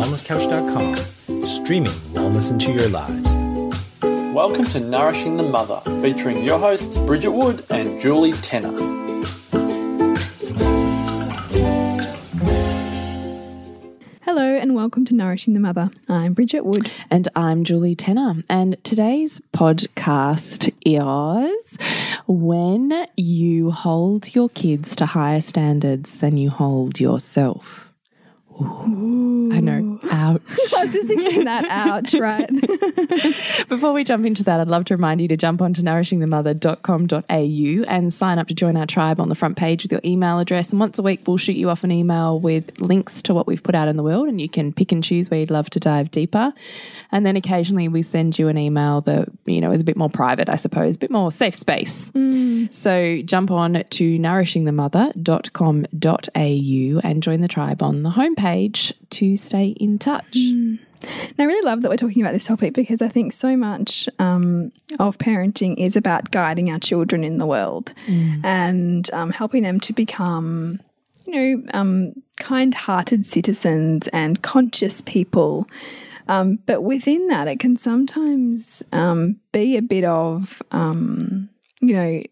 wellnesscouch.com, streaming wellness into your lives. Welcome to Nourishing the Mother, featuring your hosts Bridget Wood and Julie Tenner. Hello and welcome to Nourishing the Mother. I'm Bridget Wood. And I'm Julie Tenner. And today's podcast is when you hold your kids to higher standards than you hold yourself. Ooh, I know. Ouch. I was just thinking that. Ouch, right? Before we jump into that, I'd love to remind you to jump onto nourishingthemother.com.au and sign up to join our tribe on the front page with your email address. And once a week, we'll shoot you off an email with links to what we've put out in the world, and you can pick and choose where you'd love to dive deeper. And then occasionally we send you an email that, you know, is a bit more private, I suppose, a bit more safe space. Mm. So jump on to nourishingthemother.com.au and join the tribe on the homepage page to stay in touch. Mm. I really love that we're talking about this topic because I think so much um, of parenting is about guiding our children in the world mm. and um, helping them to become, you know, um, kind hearted citizens and conscious people. Um, but within that, it can sometimes um, be a bit of, um, you know,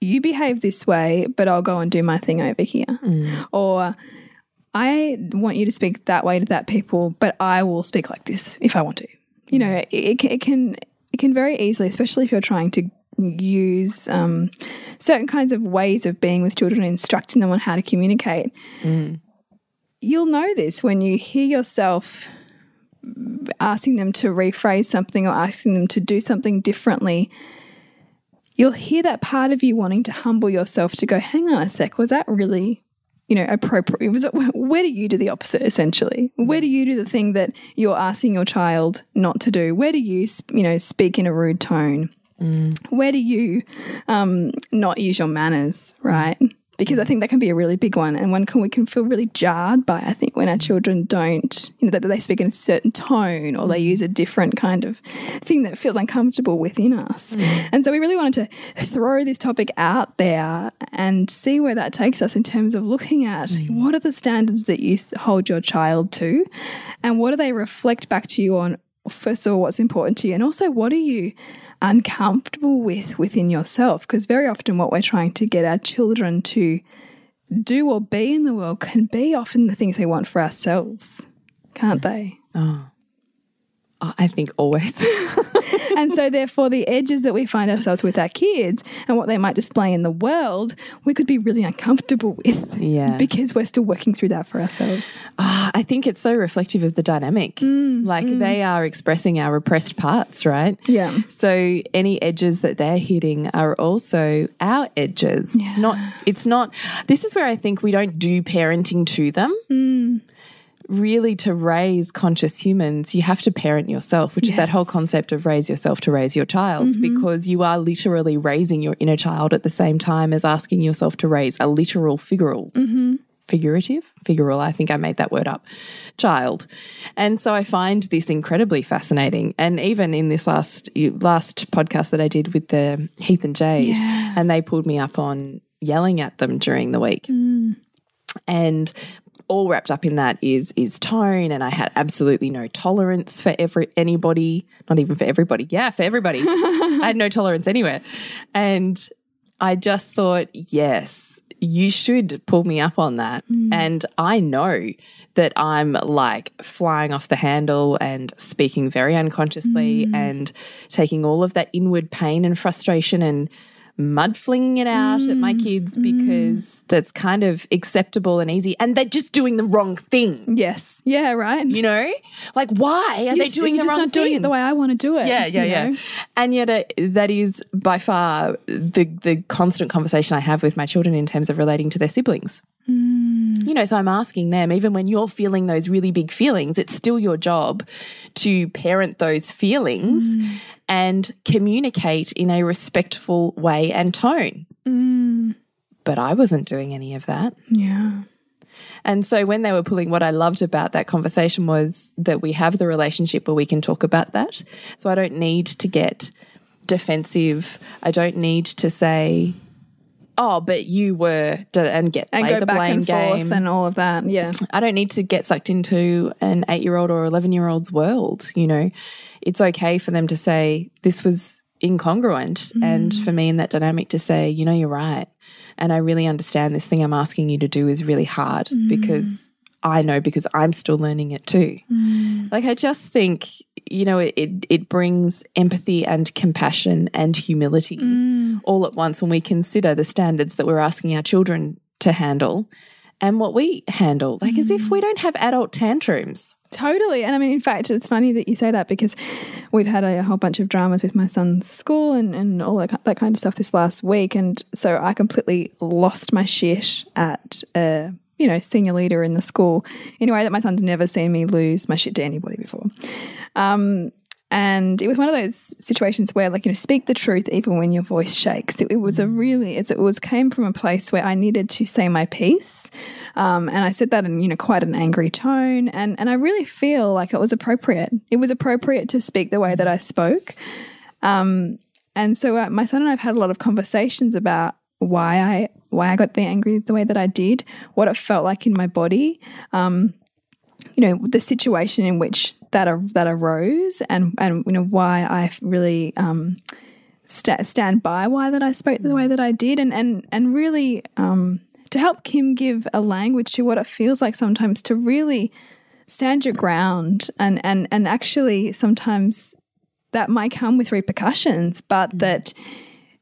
you behave this way, but I'll go and do my thing over here. Mm. Or, I want you to speak that way to that people, but I will speak like this if I want to. You know, it, it can it can very easily, especially if you're trying to use um, certain kinds of ways of being with children and instructing them on how to communicate. Mm. You'll know this when you hear yourself asking them to rephrase something or asking them to do something differently. You'll hear that part of you wanting to humble yourself to go, hang on a sec, was that really you know, appropriate? Was it, where do you do the opposite essentially? Where do you do the thing that you're asking your child not to do? Where do you, you know, speak in a rude tone? Mm. Where do you um, not use your manners, right? Because I think that can be a really big one and one can we can feel really jarred by I think when our children don't you know that they speak in a certain tone or they use a different kind of thing that feels uncomfortable within us mm. and so we really wanted to throw this topic out there and see where that takes us in terms of looking at mm. what are the standards that you hold your child to and what do they reflect back to you on first of all what's important to you and also what are you uncomfortable with within yourself. Because very often, what we're trying to get our children to do or be in the world can be often the things we want for ourselves, can't they? Oh, I think always. and so, therefore, the edges that we find ourselves with our kids and what they might display in the world, we could be really uncomfortable with. Yeah. Because we're still working through that for ourselves. Uh, I think it's so reflective of the dynamic. Mm, like mm. they are expressing our repressed parts, right? Yeah. So, any edges that they're hitting are also our edges. Yeah. It's not, it's not, this is where I think we don't do parenting to them. Mm really to raise conscious humans, you have to parent yourself, which yes. is that whole concept of raise yourself to raise your child, mm -hmm. because you are literally raising your inner child at the same time as asking yourself to raise a literal figural. Mm -hmm. Figurative, figural, I think I made that word up, child. And so I find this incredibly fascinating. And even in this last last podcast that I did with the Heath and Jade, yeah. and they pulled me up on yelling at them during the week. Mm. And all wrapped up in that is is tone and I had absolutely no tolerance for every anybody, not even for everybody. Yeah, for everybody. I had no tolerance anywhere. And I just thought, yes, you should pull me up on that. Mm. And I know that I'm like flying off the handle and speaking very unconsciously mm. and taking all of that inward pain and frustration and mud flinging it out mm, at my kids mm. because mm. that's kind of acceptable and easy and they're just doing the wrong thing. Yes. Yeah, right. You know? Like why are you're they doing the just wrong not doing it the way I want to do it. Yeah, yeah, yeah. Know? And yet uh, that is by far the the constant conversation I have with my children in terms of relating to their siblings. Mm. You know, so I'm asking them, even when you're feeling those really big feelings, it's still your job to parent those feelings mm. and communicate in a respectful way and tone. Mm. But I wasn't doing any of that. Yeah. And so when they were pulling, what I loved about that conversation was that we have the relationship where we can talk about that. So I don't need to get defensive. I don't need to say, oh, but you were, and get and go the back blame and game. forth and all of that. Yeah. I don't need to get sucked into an eight year old or 11 year old's world. You know, it's okay for them to say, this was incongruent. And for me in that dynamic to say, you know, you're right. And I really understand this thing I'm asking you to do is really hard mm. because I know because I'm still learning it too. Mm. Like, I just think, you know, it, it, it brings empathy and compassion and humility mm. All at once when we consider the standards that we're asking our children to handle and what we handle. Like, as if we don't have adult tantrums. Totally. And I mean, in fact, it's funny that you say that because we've had a, whole bunch of dramas with my son's school and, and all that, that kind of stuff this last week. And so I completely lost my shit at, uh, you know, senior leader in the school in a way that my son's never seen me lose my shit to anybody before. Um, and it was one of those situations where, like, you know, speak the truth even when your voice shakes. It, it was a really, it's, it was came from a place where I needed to say my piece, um, and I said that in you know quite an angry tone, and and I really feel like it was appropriate. It was appropriate to speak the way that I spoke, um, and so uh, my son and I have had a lot of conversations about why I why I got the angry the way that I did, what it felt like in my body. Um, you know the situation in which that ar that arose and and you know why I really um, sta stand by why that I spoke the way that I did. And and and really um, to help Kim give a language to what it feels like sometimes to really stand your ground and and and actually sometimes that might come with repercussions but that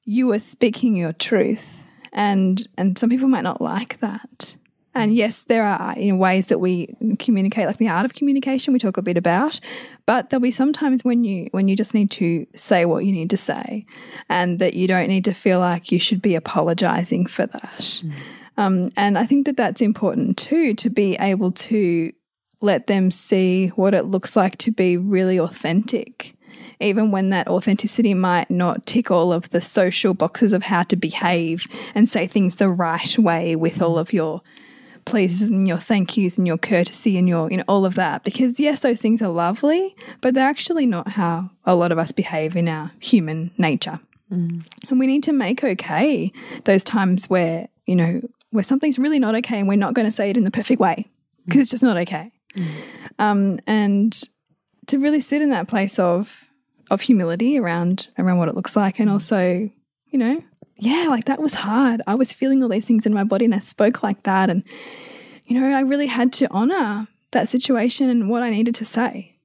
you are speaking your truth. And and some people might not like that and yes, there are you know, ways that we communicate, like the art of communication, we talk a bit about. But there'll be sometimes when you when you just need to say what you need to say, and that you don't need to feel like you should be apologizing for that. Um, and I think that that's important too to be able to let them see what it looks like to be really authentic. Even when that authenticity might not tick all of the social boxes of how to behave and say things the right way with all of your pleases and your thank yous and your courtesy and your you know all of that. Because yes those things are lovely but they're actually not how a lot of us behave in our human nature. And we need to make okay those times where you know where something's really not okay and we're not going to say it in the perfect way because it's just not okay. Um, and to really sit in that place of of humility around around what it looks like and also you know yeah, like that was hard. I was feeling all these things in my body and I spoke like that. And, you know, I really had to honor that situation and what I needed to say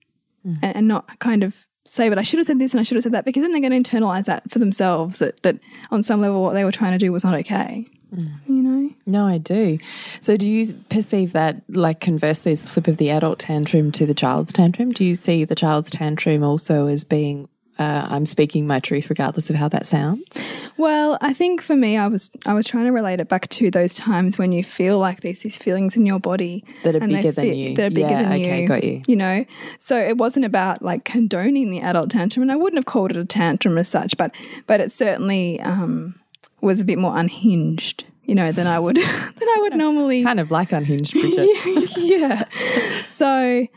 mm-hmm. and, and, not kind of say, but I should have said this and I should have said that because then they're going to internalize that for themselves that, that on some level what they were trying to do was not okay. Mm. You know? No, I do. So, do you perceive that, like, conversely, as the flip of the adult tantrum to the child's tantrum? Do you see the child's tantrum also as being uh, I'm speaking my truth regardless of how that sounds? Well, I think for me, I was I was trying to relate it back to those times when you feel like there's these feelings in your body That are bigger than fit- you. That are bigger Yeah, than okay, you. got you. You know, so it wasn't about like condoning the adult tantrum, and I wouldn't have called it a tantrum as such, but but it certainly um, was a bit more unhinged. You know, than I would than I would normally Kind of like unhinged, Bridget. yeah. So,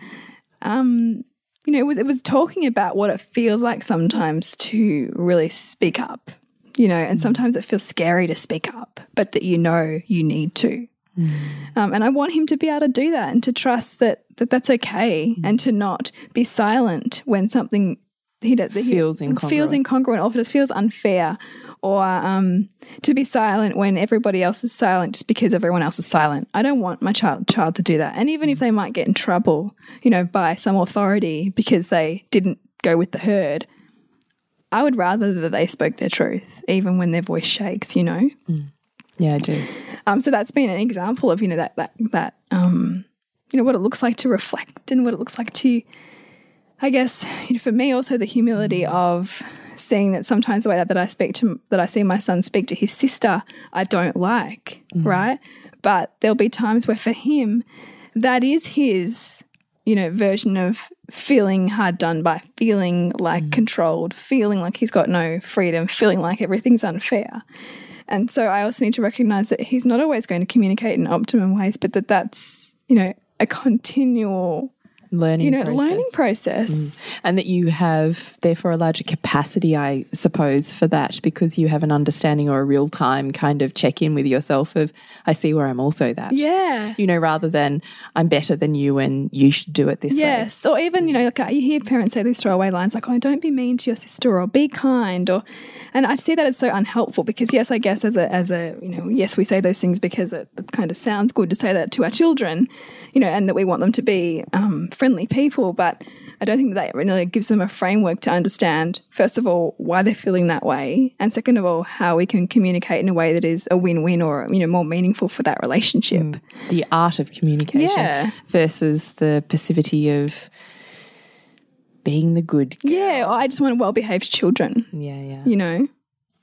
um, you know, it was it was talking about what it feels like sometimes to really speak up. You know, and mm. sometimes it feels scary to speak up, but that you know you need to. Mm. Um, and I want him to be able to do that and to trust that, that that's okay mm. and to not be silent when something he, that he Feels feels incongruent. incongruent or it feels unfair or um, to be silent when everybody else is silent just because everyone else is silent. I don't want my child child to do that. And even if they might get in trouble, you know, by some authority because they didn't go with the herd, I would rather that they spoke their truth, even when their voice shakes. You know. Yeah, I do. Um, so that's been an example of you know that that that um, you know what it looks like to reflect and what it looks like to, I guess, you know, for me also the humility mm. of seeing that sometimes the way that, that I speak to that I see my son speak to his sister I don't like mm. right, but there'll be times where for him that is his you know version of feeling hard done by, feeling like mm. controlled, feeling like he's got no freedom, feeling like everything's unfair. And so I also need to recognize that he's not always going to communicate in optimum ways, but that that's, you know, a continual, Learning you know, process. learning process. And that you have, therefore, a larger capacity, I suppose, for that because you have an understanding or a real time kind of check in with yourself of, I see where I'm also that. Yeah. You know, rather than I'm better than you and you should do it this way. Yes, or even you know, like uh, you hear parents say these throwaway lines like, "Oh, don't be mean to your sister," or "Be kind," or, and I see that as so unhelpful because yes, I guess as a as a you know, yes, we say those things because it, it kind of sounds good to say that to our children, you know, and that we want them to be um, friendly people, but I don't think that that really gives them a framework to understand first of all why they're feeling that way, and second of all how we can communicate in a way that is a win-win or you know more meaningful for that relationship. Mm. The art of communication Yeah. versus the passivity of being the good. girl. Yeah, I just want well-behaved children. Yeah, yeah. You know.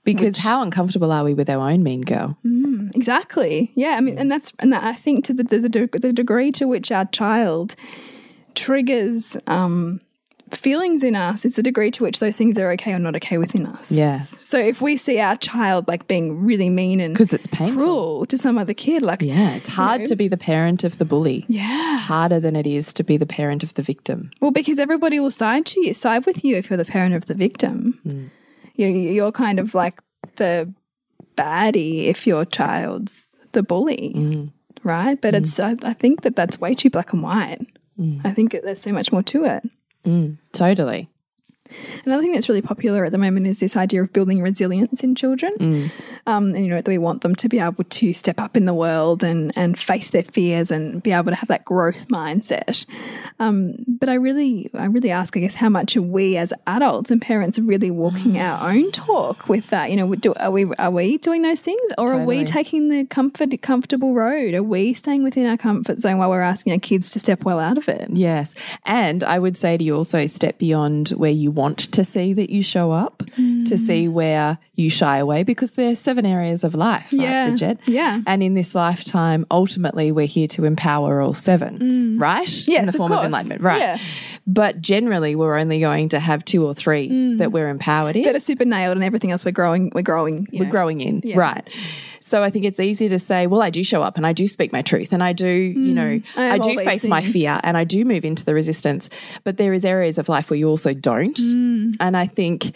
Because how uncomfortable are we with our own mean girl? Mm, exactly. Yeah. I mean, mm. and that's and that I think to the the, the, the degree to which our child triggers um, feelings in us is the degree to which those things are okay or not okay within us. Yeah. So if we see our child like being really mean and Because it's painful. cruel to some other kid, like Yeah, it's hard know. to be the parent of the bully. yeah. Harder than it is to be the parent of the victim. Well, because everybody will side to you, side with you if you're the parent of the victim. Mm. You know, you're kind of like the baddie if your child's the bully, mm. right? But mm. it's I, I think that that's way too black and white. I think there's so much more to it. Mm, totally. Another thing that's really popular at the moment is this idea of building resilience in children. Um, and you know that we want them to be able to step up in the world and and face their fears and be able to have that growth mindset. Um, but I really, I really ask, I guess, how much are we as adults and parents really walking our own talk with that? You know, do, are we are we doing those things, or are we taking the comfort comfortable road? Are we staying within our comfort zone while we're asking our kids to step well out of it? Yes. And I would say to you also step beyond where you want to see that you show up, to see where you shy away, because there's seven areas of life, Yeah. right, Bridget? Yeah. And in this lifetime, ultimately, we're here to empower all seven, right? in Yes, the of form of, course. enlightenment, right? Yeah. But generally, we're only going to have two or three that we're empowered in. That are super nailed and everything else we're growing, we're growing. we're know. growing in, right? So I think it's easy to say, well, I do show up and I do speak my truth and I do, you know, Mm. I I, do face my fear and I do move into the resistance. But there is areas of life where you also don't. Mm. And I think,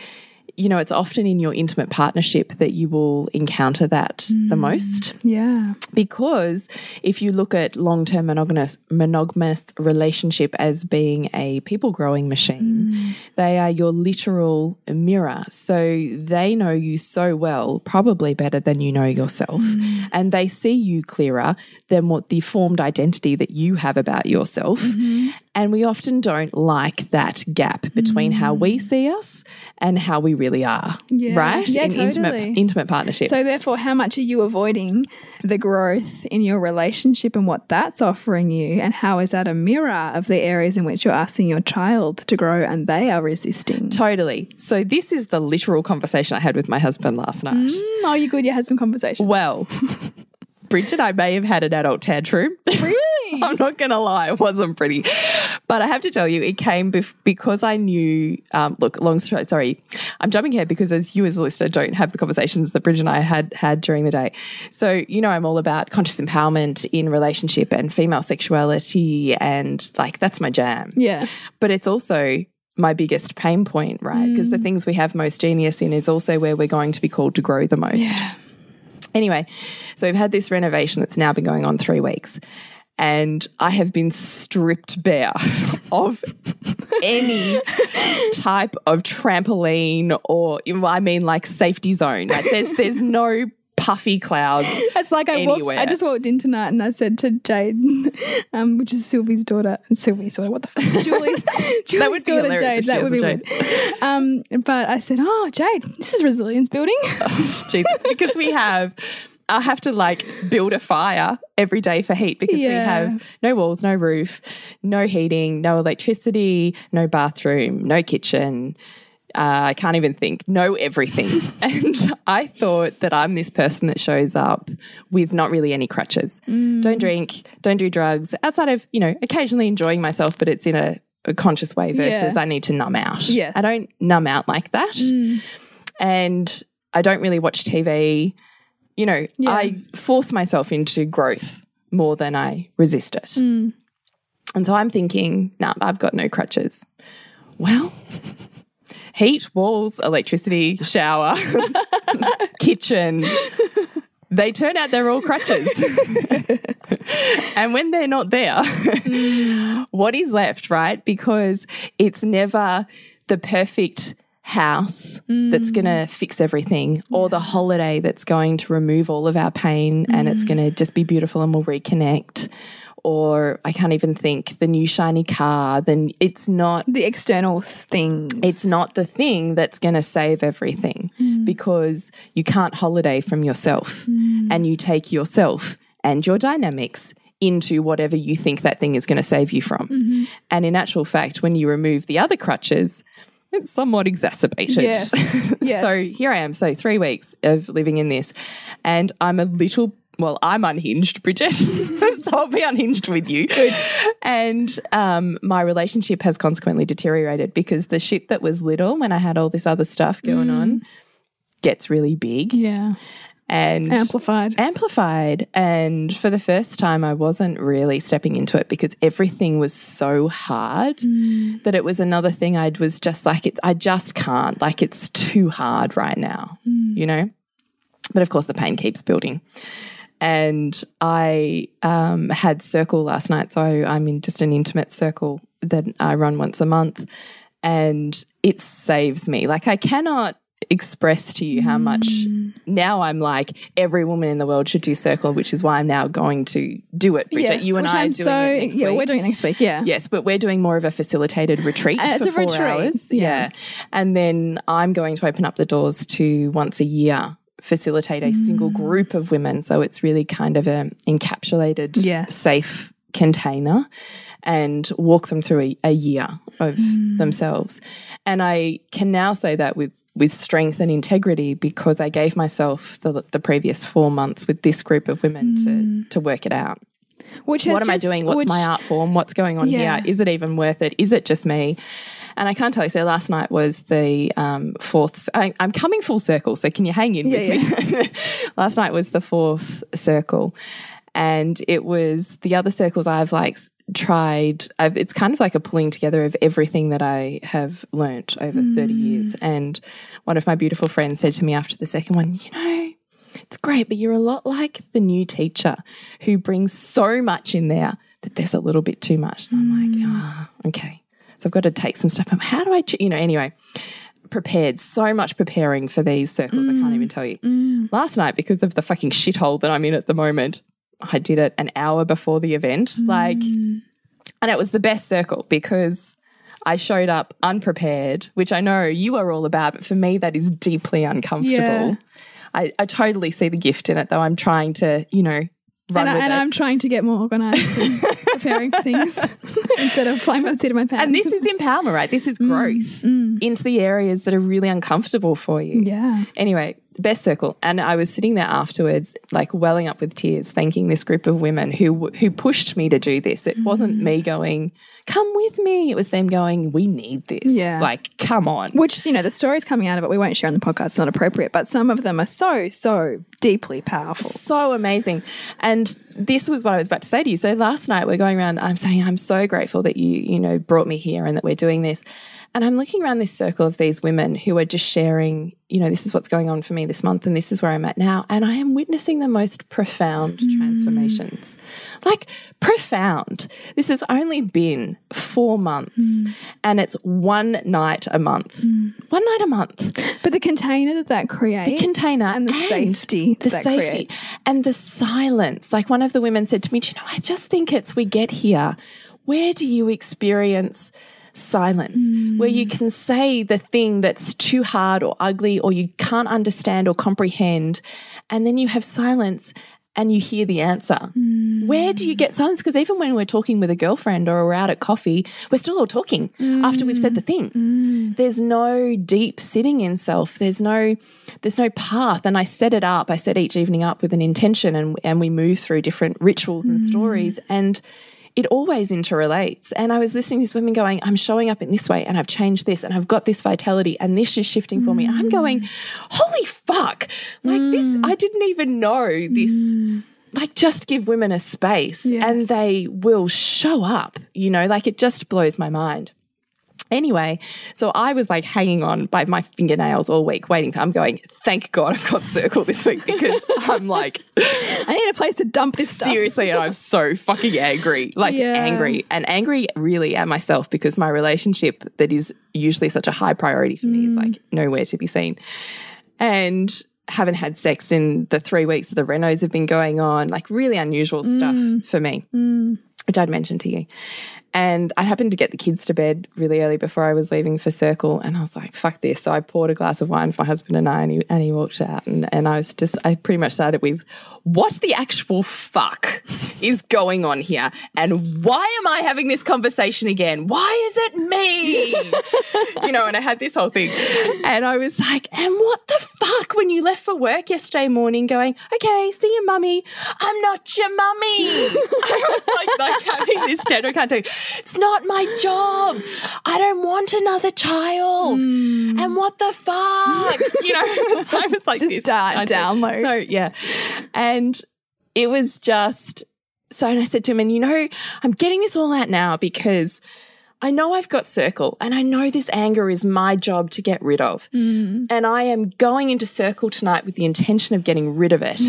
you know, it's often in your intimate partnership that you will encounter that Mm. the most. Yeah. because if you look at long-term monogamous monogamous relationship as being a people growing machine mm. they are your literal mirror. So they know you so well probably better than you know yourself. Mm. And they see you clearer than what the formed identity that you have about yourself mm-hmm. And we often don't like that gap between how we see us and how we really are Yeah. right Yeah, in totally. intimate intimate partnership So, therefore, how much are you avoiding the growth in your relationship and what that's offering you? And how is that a mirror of the areas in which you're asking your child to grow and they are resisting? Totally. So this is the literal conversation I had with my husband last night. Mm, oh, you good? You had some conversation. Well, Bridget and I may have had an adult tantrum. Really? I'm not going to lie, it wasn't pretty. But I have to tell you, it came bef- because I knew. Um, look, long story. Sorry, I'm jumping here because as you as a listener don't have the conversations that Bridge and I had had during the day. So you know, I'm all about conscious empowerment in relationship and female sexuality, and like that's my jam. Yeah. but it's also my biggest pain point, right? Because the things we have most genius in is also where we're going to be called to grow the most. Yeah. Anyway, so we've had this renovation that's now been going on three weeks. And I have been stripped bare of any type of trampoline or, I mean, like safety zone. Like there's there's no puffy clouds. It's like I walked. I just walked in tonight and I said to Jade, um, which is Sylvie's daughter, and Sylvie's daughter. What the fuck? Julie's, Julie's would be daughter, Jade. That would be Jade. weird. Um, but I said, "Oh, Jade, this is resilience building." Jesus, because we have. I have to like build a fire every day for heat because we have no walls, no roof, no heating, no electricity, no bathroom, no kitchen. Uh, I can't even think, no everything. and I thought that I'm this person that shows up with not really any crutches. Don't drink, don't do drugs, outside of, you know, occasionally enjoying myself, but it's in a, a conscious way versus Yeah. I need to numb out. Yes. I don't numb out like that. And I don't really watch TV you know, Yeah. I force myself into growth more than I resist it. Mm. And so I'm thinking, nah, I've got no crutches. Well, heat, walls, electricity, shower, kitchen. They turn out they're all crutches. and when they're not there, what is left, right? Because it's never the perfect house that's going to mm. fix everything or the holiday that's going to remove all of our pain and it's going to mm. just be beautiful and we'll reconnect. Or I can't even think the new shiny car then it's not The external thing it's not the thing that's going to save everything mm. because you can't holiday from yourself. And you take yourself and your dynamics into whatever you think that thing is going to save you from. Mm-hmm. And in actual fact, when you remove the other crutches, it's somewhat exacerbated. Yes. Yes. so here I am. So three weeks of living in this, and I'm a little. Well, I'm unhinged, Bridget. so I'll be unhinged with you. And um, my relationship has consequently deteriorated because the shit that was little when I had all this other stuff going on gets really big yeah. And Amplified. amplified. And for the first time, I wasn't really stepping into it because everything was so hard that it was another thing I was just like, it's, I just can't. Like, it's too hard right now, you know? But of course, the pain keeps building. And I um, had circle last night. So I'm in just an intimate circle that I run once a month. And it saves me. Like, I cannot express to you how much now I'm like every woman in the world should do circle, which is why I'm now going to do it. Bridget, Yes, you and I I'm are doing so, it next Yeah, week. we're doing it next week. Yeah. Yes, but we're doing more of a facilitated retreat Uh, it's for a four retreat, hours. yeah. and then I'm going to open up the doors to once a year facilitate a single Mm. group of women. So it's really kind of a encapsulated, Yes. safe container, and walk them through a, a year of Mm. themselves. And I can now say that with with strength and integrity because I gave myself the, the previous four months with this group of women to to work it out Which what am I doing? What's which- my art form? What's going on Yeah. here? Is it even worth it? Is it just me? And I can't tell you. So last night was the um, fourth. I, I'm coming full circle. So can you hang in Yeah, with me? last night was the fourth circle, and it was the other circles I've like tried. I've, it's kind of like a pulling together of everything that I have learnt over 30 mm. years. And one of my beautiful friends said to me after the second one, you know, it's great, but you're a lot like the new teacher who brings so much in there that there's a little bit too much. And I'm like, mm. ah, okay. So I've got to take some stuff. How do I, ch-? you know, anyway, prepared, so much preparing for these circles. I can't mm. even tell you. Last night, because of the fucking shithole that I'm in at the moment, I did it an hour before the event. Like, mm. and it was the best circle because I showed up unprepared, which I know you are all about, but for me, that is deeply uncomfortable. Yeah. I, I totally see the gift in it, though. I'm trying to, you know, run And, I, with and it. I'm trying to get more organized and preparing for things instead of flying by the seat of my pants. and this is empowerment, right? This is mm, growth mm. into the areas that are really uncomfortable for you. yeah. Anyway, best circle. And I was sitting there afterwards, like welling up with tears, thanking this group of women who who pushed me to do this. It wasn't mm. me going, "Come with me." It was them going, "We need this." Yeah. Like, come on. Which, you know, the stories coming out of it, we won't share on the podcast, it's not appropriate, but some of them are so, so deeply powerful. so amazing. And this was what I was about to say to you. So last night we're going around, I'm saying, I'm so grateful that you, you know, brought me here and that we're doing this. And I'm looking around this circle of these women who are just sharing, you know, this is what's going on for me this month and this is where I'm at now. And I am witnessing the most profound mm. transformations. Like profound. This has only been four months mm. and it's one night a month. Mm. One night a month But the container that that creates, the container and the safety, the that safety, creates. and the silence. Like one of the women said to me, "Do you know, I just think it's we get here. Where do you experience?" Silence, where you mm. can say the thing that's too hard or ugly or you can't understand or comprehend, and then you have silence and you hear the answer. Mm. Where do you get silence? Because even when we're talking with a girlfriend or we're out at coffee, we're still all talking after we've said the mm. thing. There's no deep sitting in self. There's no there's no path. And i set it up. I set each evening up with an intention and and we move through different rituals and stories. And it always interrelates. And i was listening to these women going i'm showing up in this way and i've changed this and i've got this vitality and this is shifting for me. I'm going holy fuck. Like this mm. i didn't even know this. Mm. Like just give women a space Yes. and they will show up you know? Like it just blows my mind Anyway, so I was like hanging on by my fingernails all week, waiting for. I'm going. Thank God I've got Circle this week because I'm like I need a place to dump this stuff. seriously, and I'm so fucking angry, like Yeah. angry and angry really at myself because my relationship that is usually such a high priority for me is mm. like nowhere to be seen, and haven't had sex in the three weeks that the renos have been going on, like really unusual stuff mm. for me, mm. which I'd mentioned to you. And I happened to get the kids to bed really early before I was leaving for Circle. And I was like, fuck this. So I poured a glass of wine for my husband and I, and he, and he walked out. And, and I was just, I pretty much started with, what the actual fuck is going on here? And why am I having this conversation again? Why is it me? you know, and I had this whole thing. And I was like, and what the fuck when you left for work yesterday morning going, okay, see you, mummy. I'm not your mummy. I was like, like having this stand I can't do. It's not my job. I don't want another child. Hmm. And what the fuck? You know, it I was like Just this. down- download. So yeah. And it was just so and I said to him, and you know, I'm getting this all out now because I know I've got circle and I know this anger is my job to get rid of. And I am going into circle tonight with the intention of getting rid of it,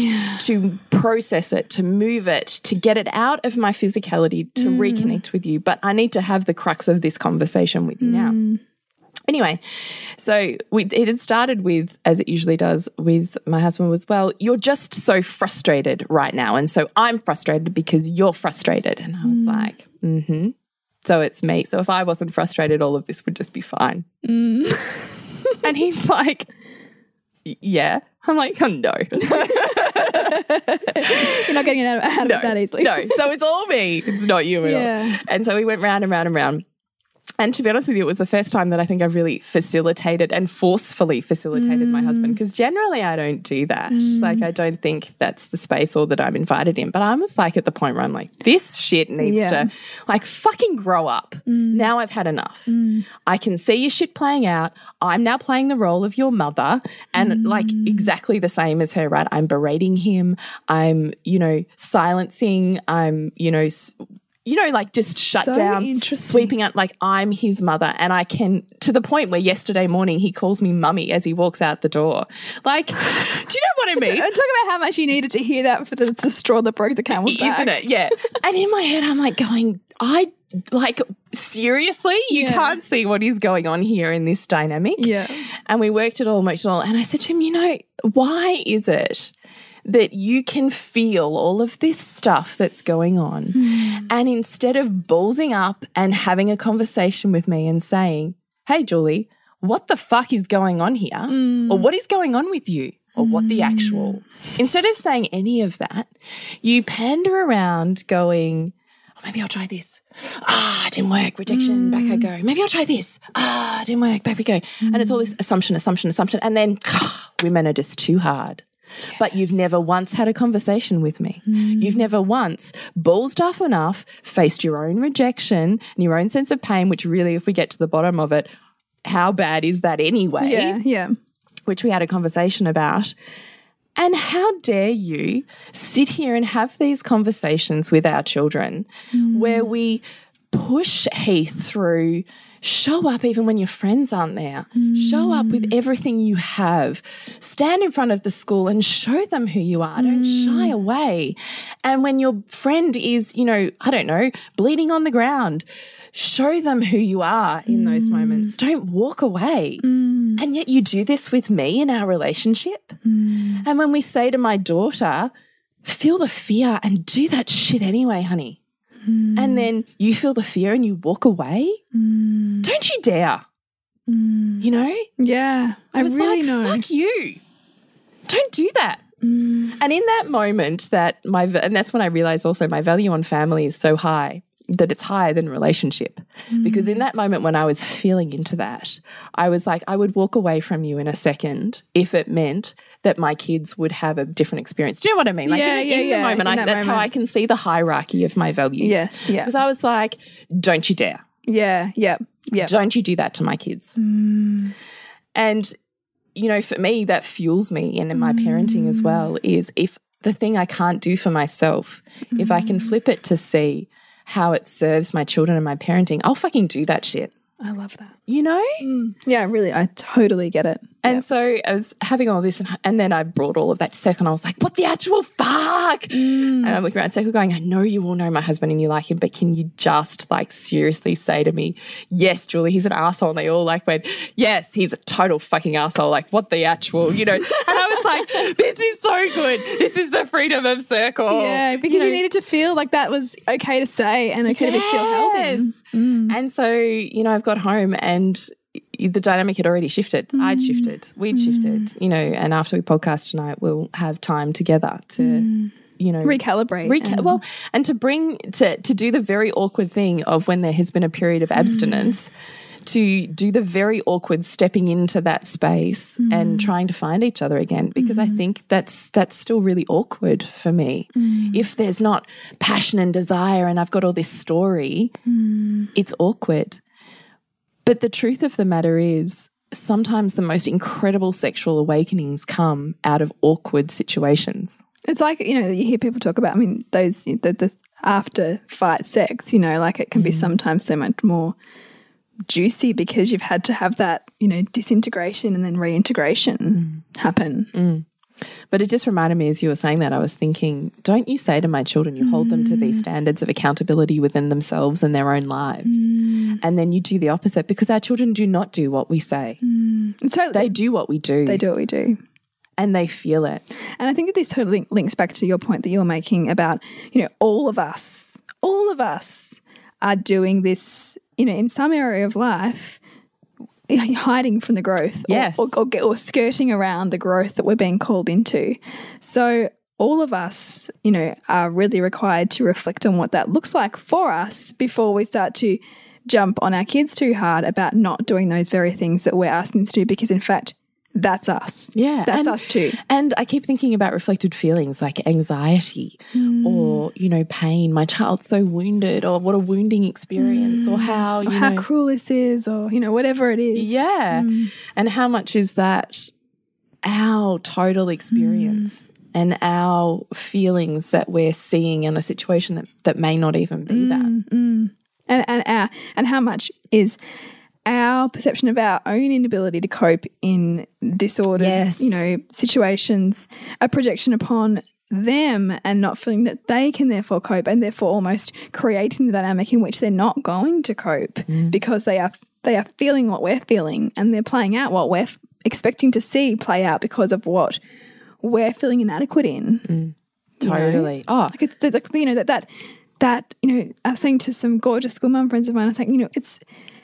to process it, to move it, to get it out of my physicality, to reconnect with you. But I need to have the crux of this conversation with you now. Anyway, so we, it had started with, as it usually does with my husband, was, well, you're just so frustrated right now. And so I'm frustrated because you're frustrated. And I was like, mm hmm. So it's me. So if I wasn't frustrated, all of this would just be fine. Mm. and he's like, yeah. I'm like, oh, no. You're not getting it out, out of it that easily. no. So it's all me. It's not you at Yeah. all. And so we went round and round and round. And to be honest with you, it was the first time that I think I've really facilitated and forcefully facilitated my husband mm. because generally I don't do that. Mm. Like, I don't think that's the space or that I'm invited in. But I was like at the point where I'm like, this shit needs Yeah. to, like, fucking grow up. Mm. Now I've had enough. I can see your shit playing out. I'm now playing the role of your mother and like exactly the same as her, right? I'm berating him. I'm, you know, silencing. I'm, you know, s- you know, like just shut So down, sweeping up. Like I'm his mother, and I can to the point where yesterday morning he calls me mummy as he walks out the door. Like, do you know what I uh, mean? Talk about how much you needed to hear that for the, the straw that broke the camel's back. Isn't it? Yeah. and in my head, I'm like going, I like seriously, you Yeah. can't see what is going on here in this dynamic. Yeah. And we worked it all, worked it all. And I said to him, you know, why is it that you can feel all of this stuff that's going on? And instead of ballsing up and having a conversation with me and saying, hey, Julie, what the fuck is going on here? Or what is going on with you? Or what the actual? Instead of saying any of that, you pander around going, oh, maybe I'll try this. Ah, it didn't work. Rejection, back I go. Maybe I'll try this. Ah, it didn't work. Back we go. And it's all this assumption, assumption, assumption. And then women are just too hard. But you've never once had a conversation with me. Mm. You've never once ballsed up enough, faced your own rejection and your own sense of pain, which really, if we get to the bottom of it, how bad is that anyway? Yeah. Yeah. which we had a conversation about. And how dare you sit here and have these conversations with our children mm. where we push Heath through, show up even when your friends aren't there, show up with mm. everything you have, stand in front of the school and show them who you are, don't mm. shy away. And when your friend is, you know, I don't know, bleeding on the ground, show them who you are in those mm. moments. Don't walk away. And yet you do this with me in our relationship. And when we say to my daughter, feel the fear and do that shit anyway, honey. And hmm. then you feel the fear and you walk away. Hmm. Don't you dare. Hmm. You know? Yeah. I, I was really like, know. fuck you. Don't do that. And in that moment, that my and that's when I realized also my value on family is so high that it's higher than relationship. Because in mm. that moment when I was feeling into that, I was like, I would walk away from you in a second if it meant that my kids would have a different experience. Do you know what I mean? Like Yeah, in, yeah, in yeah, the moment, in I, that that's how. I can see the hierarchy of my values. Yes, yeah. Because I was like, don't you dare. Yeah. Yeah. Yeah. Don't you do that to my kids. Mm. And, you know, for me, that fuels me and in my parenting as mm. well is if the thing I can't do for myself, if I can flip it to see how it serves my children and my parenting, I'll fucking do that shit. I love that. you know? Mm. Yeah, really, I totally get it. And so I was having all this, and, and then I brought all of that to Circle, and I was like, what the actual fuck? Mm. And I'm looking around Circle going, I know you all know my husband and you like him, but can you just like seriously say to me, yes, Julie, he's an asshole? And they all like went, yes, he's a total fucking asshole. Like, what the actual, you know? and I was like, this is so good. This is the freedom of Circle. Yeah, because you, know? needed to feel like that was okay to say and okay to feel held in. Yes. Mm. And so, you know, I've got home and the dynamic had already shifted. I'd shifted. We'd shifted, mm. you know, and after we podcast tonight, we'll have time together to, mm. you know, Recalibrate. Reca- and- well, and to bring to to do the very awkward thing of when there has been a period of mm. abstinence, to do the very awkward stepping into that space and trying to find each other again. Because I think that's that's still really awkward for me. If there's not passion and desire, and I've got all this story, it's awkward. But the truth of the matter is. Sometimes the most incredible sexual awakenings come out of awkward situations. It's like, you know, you hear people talk about, I mean, those, the, the after fight sex, you know, like it can be mm. sometimes so much more juicy because you've had to have that, you know, disintegration and then reintegration mm. happen. Mm. But it just reminded me as you were saying that, I was thinking, don't you say to my children, you hold them to these mm. standards of accountability within themselves and their own lives. Mm. And then you do the opposite because our children do not do what we say. Mm. And so They do what we do. they do what we do. And they feel it. And I think that this totally links back to your point that you're making about, you know, all of us, all of us are doing this, you know, in some area of life, hiding from the growth or- Yes. or, or, or skirting around the growth that we're being called into. So, all of us, you know, are really required to reflect on what that looks like for us before we start to jump on our kids too hard about not doing those very things that we're asking them to do because, in fact, that's us. Yeah. That's and, us too. And I keep thinking about reflected feelings like anxiety hmm. or, you know, pain. My child's so wounded or what a wounding experience or hmm. how, you how know. cruel this is, or you know, whatever it is. Yeah. Hmm. And how much is that our total experience and our feelings that we're seeing in a situation that, that may not even be that? and and our and how much is our perception of our own inability to cope in disordered, Yes. you know, situations, a projection upon them and not feeling that they can therefore cope and therefore almost creating the dynamic in which they're not going to cope mm. because they are they are feeling what we're feeling and they're playing out what we're f- expecting to see play out because of what we're feeling inadequate in. Mm. you know? Totally. Oh, like, it, like you know that that that you know I was saying to some gorgeous school mum friends of mine I was saying you know it's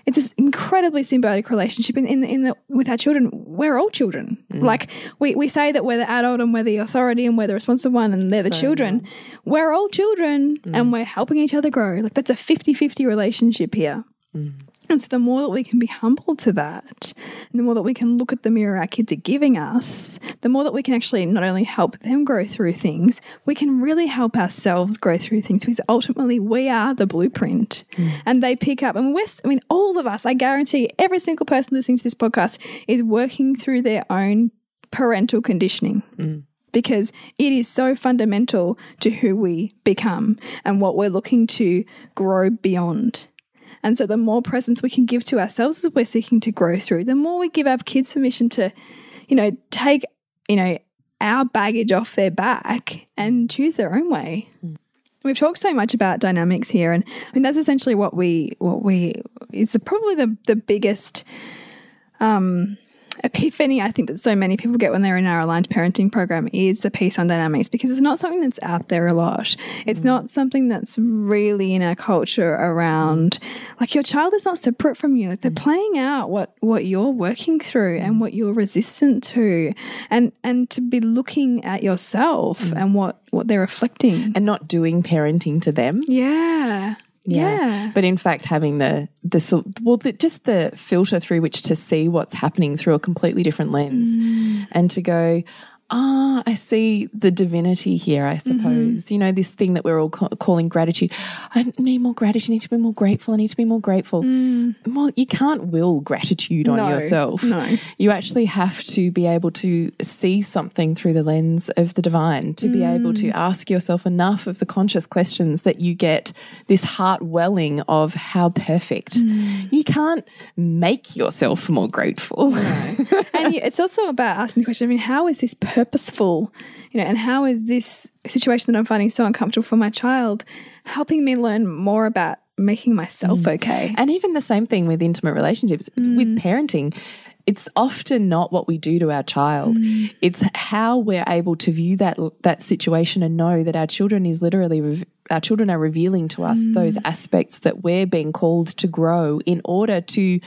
it's this incredibly symbiotic relationship in, in the in the with our children. We're all children. Mm. Like we, we say that we're the adult and we're the authority and we're the responsible one and they're the So children. we're all children mm. and we're helping each other grow. Like that's a 50-50 relationship here mm. And so the more that we can be humble to that, and the more that we can look at the mirror our kids are giving us, the more that we can actually not only help them grow through things, we can really help ourselves grow through things because ultimately we are the blueprint. Mm. And they pick up, and we're, I mean, all of us, I guarantee every single person listening to this podcast is working through their own parental conditioning mm. because it is so fundamental to who we become and what we're looking to grow beyond. And so, the more presence we can give to ourselves as we're seeking to grow through, the more we give our kids permission to, you know, take, you know, our baggage off their back and choose their own way. We've talked so much about dynamics here, and I mean that's essentially what we what we is probably the the biggest um, epiphany I think that so many people get when they're in our aligned parenting program is the piece on dynamics because it's not something that's out there a lot. It's mm. not something that's really in our culture around like your child is not separate from you. Like they're mm. playing out what what you're working through and mm. what you're resistant to and and to be looking at yourself and what what they're reflecting. and not doing parenting to them. Yeah. Yeah. But in fact, having the the well, the, just the filter through which to see what's happening through a completely different lens, Mm. and to go, ah, I see the divinity here, I mm-hmm. suppose. You know, this thing that we're all ca- calling gratitude. I need more gratitude. I need to be more grateful. I need to be more grateful. Mm. Well, you can't will gratitude on No, yourself. no. You actually have to be able to see something through the lens of the divine, to be able to mm. ask yourself enough of the conscious questions that you get this heart welling of how perfect. Mm. You can't make yourself more grateful. and you, it's also about asking the question. I mean, how is this purposeful? You know, and how is this situation that I'm finding so uncomfortable for my child helping me learn more about making myself mm. okay? And even the same thing with intimate relationships, mm. with parenting. It's often not what we do to our child. Mm. It's how we're able to view that that situation and know that our children is literally our children are revealing to us those aspects that we're being called to grow in order to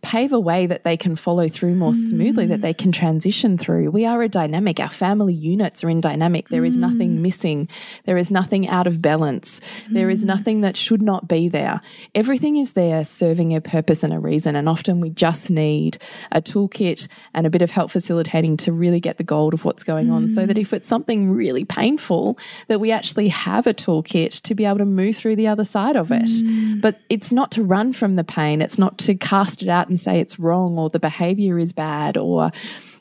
pave a way that they can follow through more smoothly, that they mm. can transition through. We are a dynamic. Our family units are in dynamic. There is nothing mm. missing. There is nothing out of balance. There is mm. nothing that should not be there. Everything is there serving a purpose and a reason. And often we just need a toolkit and a bit of help facilitating to really get the gold of what's going on. So that if it's something really painful, that we actually have a toolkit to be able to move through the other side of it. But it's not to run from the pain. It's not to cast it out and say it's wrong or the behavior is bad or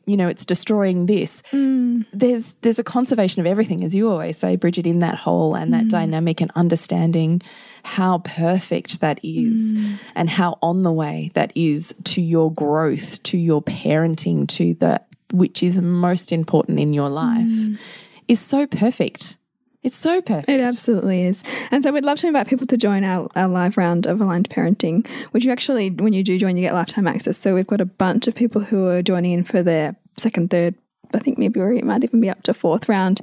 you know it's destroying this mm. there's there's a conservation of everything as you always say bridget in that whole and that mm. dynamic and understanding how perfect that is mm. and how on the way that is to your growth to your parenting to the which is most important in your life is so perfect it's so perfect It absolutely is. And so we'd love to invite people to join our, our live round of aligned parenting, which you actually, when you do join, you get lifetime access. So we've got a bunch of people who are joining in for their second, third, I think maybe it might even be up to fourth round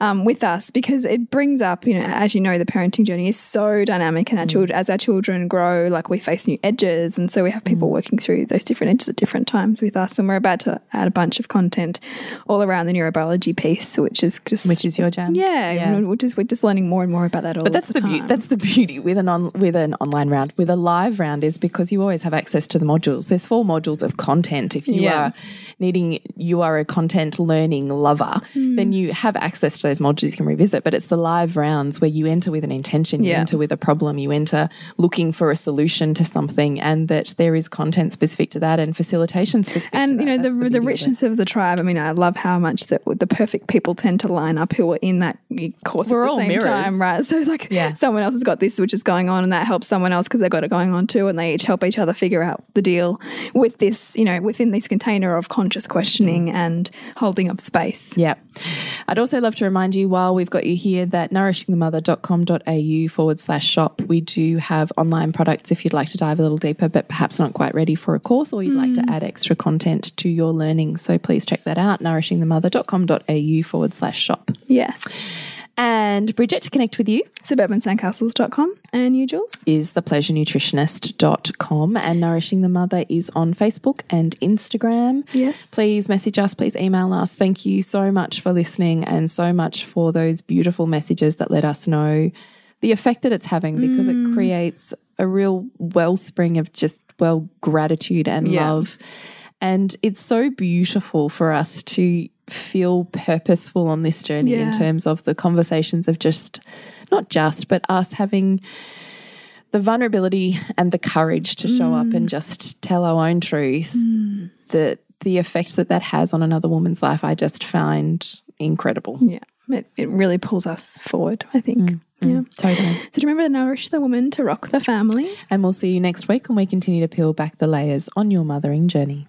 um, with us because it brings up, you know, as you know, the parenting journey is so dynamic, and our children, as our children grow, like we face new edges, and so we have people working through those different edges at different times with us, and we're about to add a bunch of content all around the neurobiology piece, which is just which is your jam yeah, Yeah. we're just we're just learning more and more about that all. But that's the, the, beauty. That's the beauty with an on, with an online round. With a live round is because you always have access to the modules. There's four modules of content. If you Yeah. are needing, you are a content learning lover, Hmm. then you have access to those modules you can revisit. But it's the live rounds where you enter with an intention, you Yeah. enter with a problem, you enter looking for a solution to something, and that there is content specific to that and facilitation specific. to and you know That's the the, richness of the tribe. I mean, I love how much that the perfect people tend to line up who are in that course We're at the same mirrors. time, right? So like, Yeah. someone else has got this which is going on, and that helps someone else because they've got it going on too, and they each help each other figure out the deal with this, you know, within this container of conscious questioning and holding up space. Yeah. I'd also love to remind you while we've got you here that nourishingthemother.com.au forward slash shop, we do have online products if you'd like to dive a little deeper, but perhaps not quite ready for a course or you'd like to mm. add extra content to your learning. So please check that out, nourishingthemother.com.au forward slash shop. Yes. And Bridget, to connect with you Suburbansandcastles.com and you, Jules? is thepleasurenutritionist.com and Nourishing the Mother is on Facebook and Instagram. Yes. Please message us, please email us. Thank you so much for listening and so much for those beautiful messages that let us know the effect that it's having because it mm. creates a real wellspring of just, well, gratitude and Yeah. love. And it's so beautiful for us to feel purposeful on this journey in terms of the conversations of just, not just, but us having the vulnerability and the courage to show up and mm. just tell our own truth. Mm. The the effect that that has on another woman's life, I just find incredible. Yeah. It, it really pulls us forward, I think. Mm, yeah. Totally. So remember to nourish the woman to rock the family. And we'll see you next week when we continue to peel back the layers on your mothering journey.